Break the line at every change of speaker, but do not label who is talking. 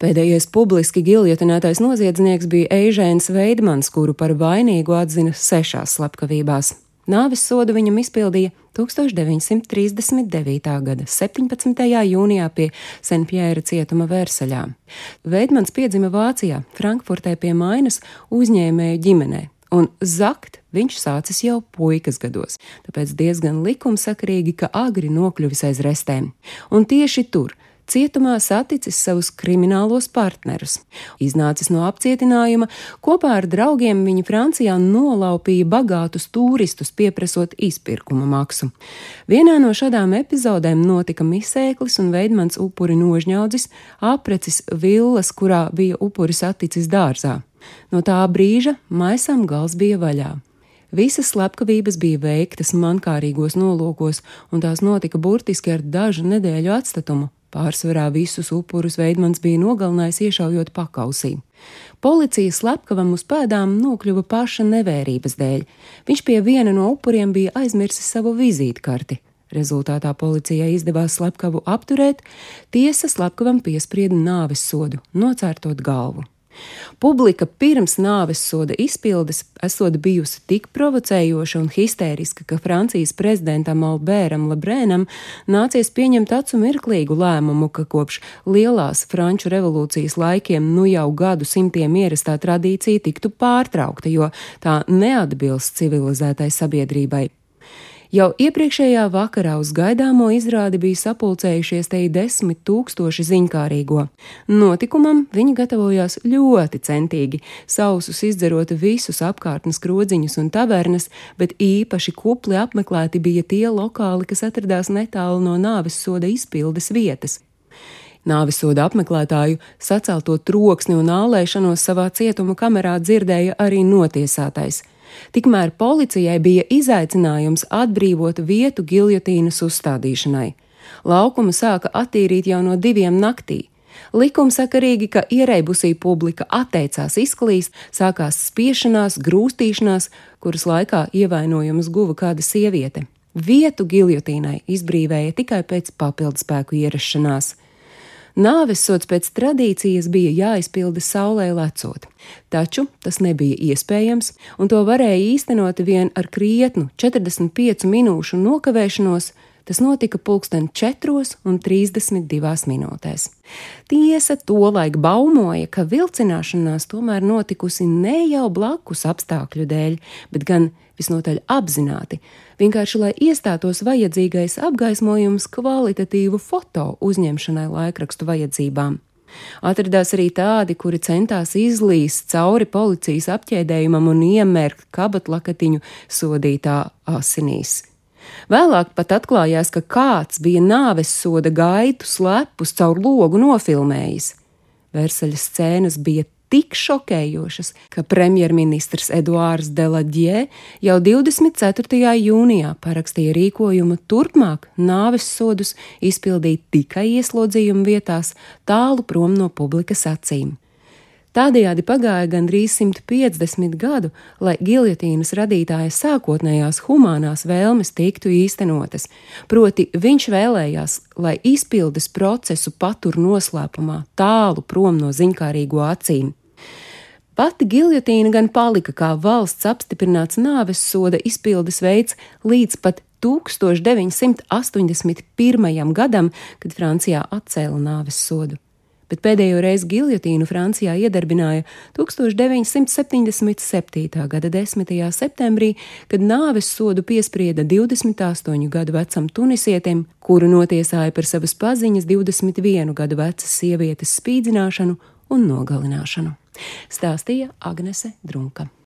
Pēdējais publiski giljotinētais noziedznieks bija Eižēns Veidmans, kuru par vainīgu atzina sešās slepkavībās. Nāves sodu viņam izpildīja 1939. gada 17. jūnijā pie Senpjēra cietuma Versaļā. Veidmans piedzima Vācijā, Frankfurtē pie Mainas uzņēmēju ģimenē, un zakt viņš sācis jau puikas gados, tāpēc diezgan likumsakarīgi, ka agri nokļuvis aiz restēm. Un tieši tur, cietumā saticis savus kriminālos partnerus. Iznācis no apcietinājuma, kopā ar draugiem viņi Francijā nolaupīja bagātus turistus, pieprasot izpirkuma maksu. Vienā no šādām epizodēm notika misēklis un veidmans upuri nožņaudzis, aprecis villas, kurā bija upuris atticis dārzā. No tā brīža maisam gals bija vaļā. Visas slepkavības bija veiktas mankārīgos nolūkos, un tās notika burtiski ar dažu nedēļu atstatumu. Pārsvarā visus upurus Veidmans bija nogalinājis iešaujot pakausī. Policija slepkavam uz pēdām nokļuva paša nevērības dēļ. Viņš pie viena no upuriem bija aizmirsis savu vizītkarti. Rezultātā policijai izdevās slepkavu apturēt, tiesa slepkavam piesprieda nāves sodu, nocērtot galvu. Publika pirms nāves soda izpildes esot bijusi tik provocējoša un histēriska, ka Francijas prezidentam Albēram Lebrēnam nācies pieņemt acu mirklīgu lēmumu, ka kopš lielās Franču revolūcijas laikiem nu jau gadu simtiem ierastā tradīcija tiktu pārtraukta, jo tā neatbilst civilizētai sabiedrībai. Jau iepriekšējā vakarā uz gaidāmo izrādi bija sapulcējušies te desmit tūkstoši ziņkārīgo. Notikumam viņi gatavojās ļoti centīgi, sausus izdzerot visus apkārtnes krodziņus un tavernas, bet īpaši kupli apmeklēti bija tie lokāli, kas atradās netālu no nāves soda izpildes vietas. Nāvisoda apmeklētāju sacelto troksni un ālēšanos savā cietuma kamerā dzirdēja arī notiesātais. Tikmēr policijai bija izaicinājums atbrīvot vietu giljotīnas uzstādīšanai. Laukumu sāka attīrīt jau no diviem naktī. Likumsakarīgi, ka ierēbusī publika atteicās izklīst, sākās spiešanās, grūstīšanās, kuras laikā ievainojumus guva kāda sieviete. Vietu giljotīnai izbrīvēja tikai pēc papildspēku ierašanās. Nāves sods pēc tradīcijas bija jāizpilda saulē lecot, taču tas nebija iespējams, un to varēja īstenot vien ar krietnu 45 minūšu nokavēšanos. Tas notika pulksten 4,32 minūtēs. Tiesa tolaik baumoja, ka vilcināšanās tomēr notikusi ne jau blakus apstākļu dēļ, bet gan visnotaļ apzināti, vienkārši lai iestātos vajadzīgais apgaismojums kvalitatīvu foto uzņemšanai laikrakstu vajadzībām. Atradās arī tādi, kuri centās izlīst cauri policijas apķēdējumam un iemērkt kabatlakatiņu sodītā asinīs. Vēlāk pat atklājās, ka kāds bija nāves soda gaitu slepus caur logu nofilmējis. Versaļas scēnas bija tik šokējošas, ka premjerministrs Eduārs Deladjē jau 24. jūnijā parakstīja rīkojumu turpmāk nāves sodus izpildīt tikai ieslodzījuma vietās, tālu prom no publikas acīm. Tādējādi pagāja gandrīz 150 gadu, lai giljotīnas radītāja sākotnējās humanās vēlmes tiktu īstenotas, proti viņš vēlējās, lai izpildes procesu patur noslēpumā, tālu prom no ziņkārīgo acīm. Pati giljotīna gan palika kā valsts apstiprināts nāves soda izpildes veids līdz pat 1981. gadam, kad Francijā atcēla nāves sodu. Bet pēdējo reizi giljotīnu Francijā iedarbināja 1977. gada 10. septembrī, kad nāves sodu piesprieda 28 gadu vecam tunisietim, kuru notiesāja par savas paziņas 21 gadu vecas sievietes spīdzināšanu un nogalināšanu stāstīja Agnese Drunka.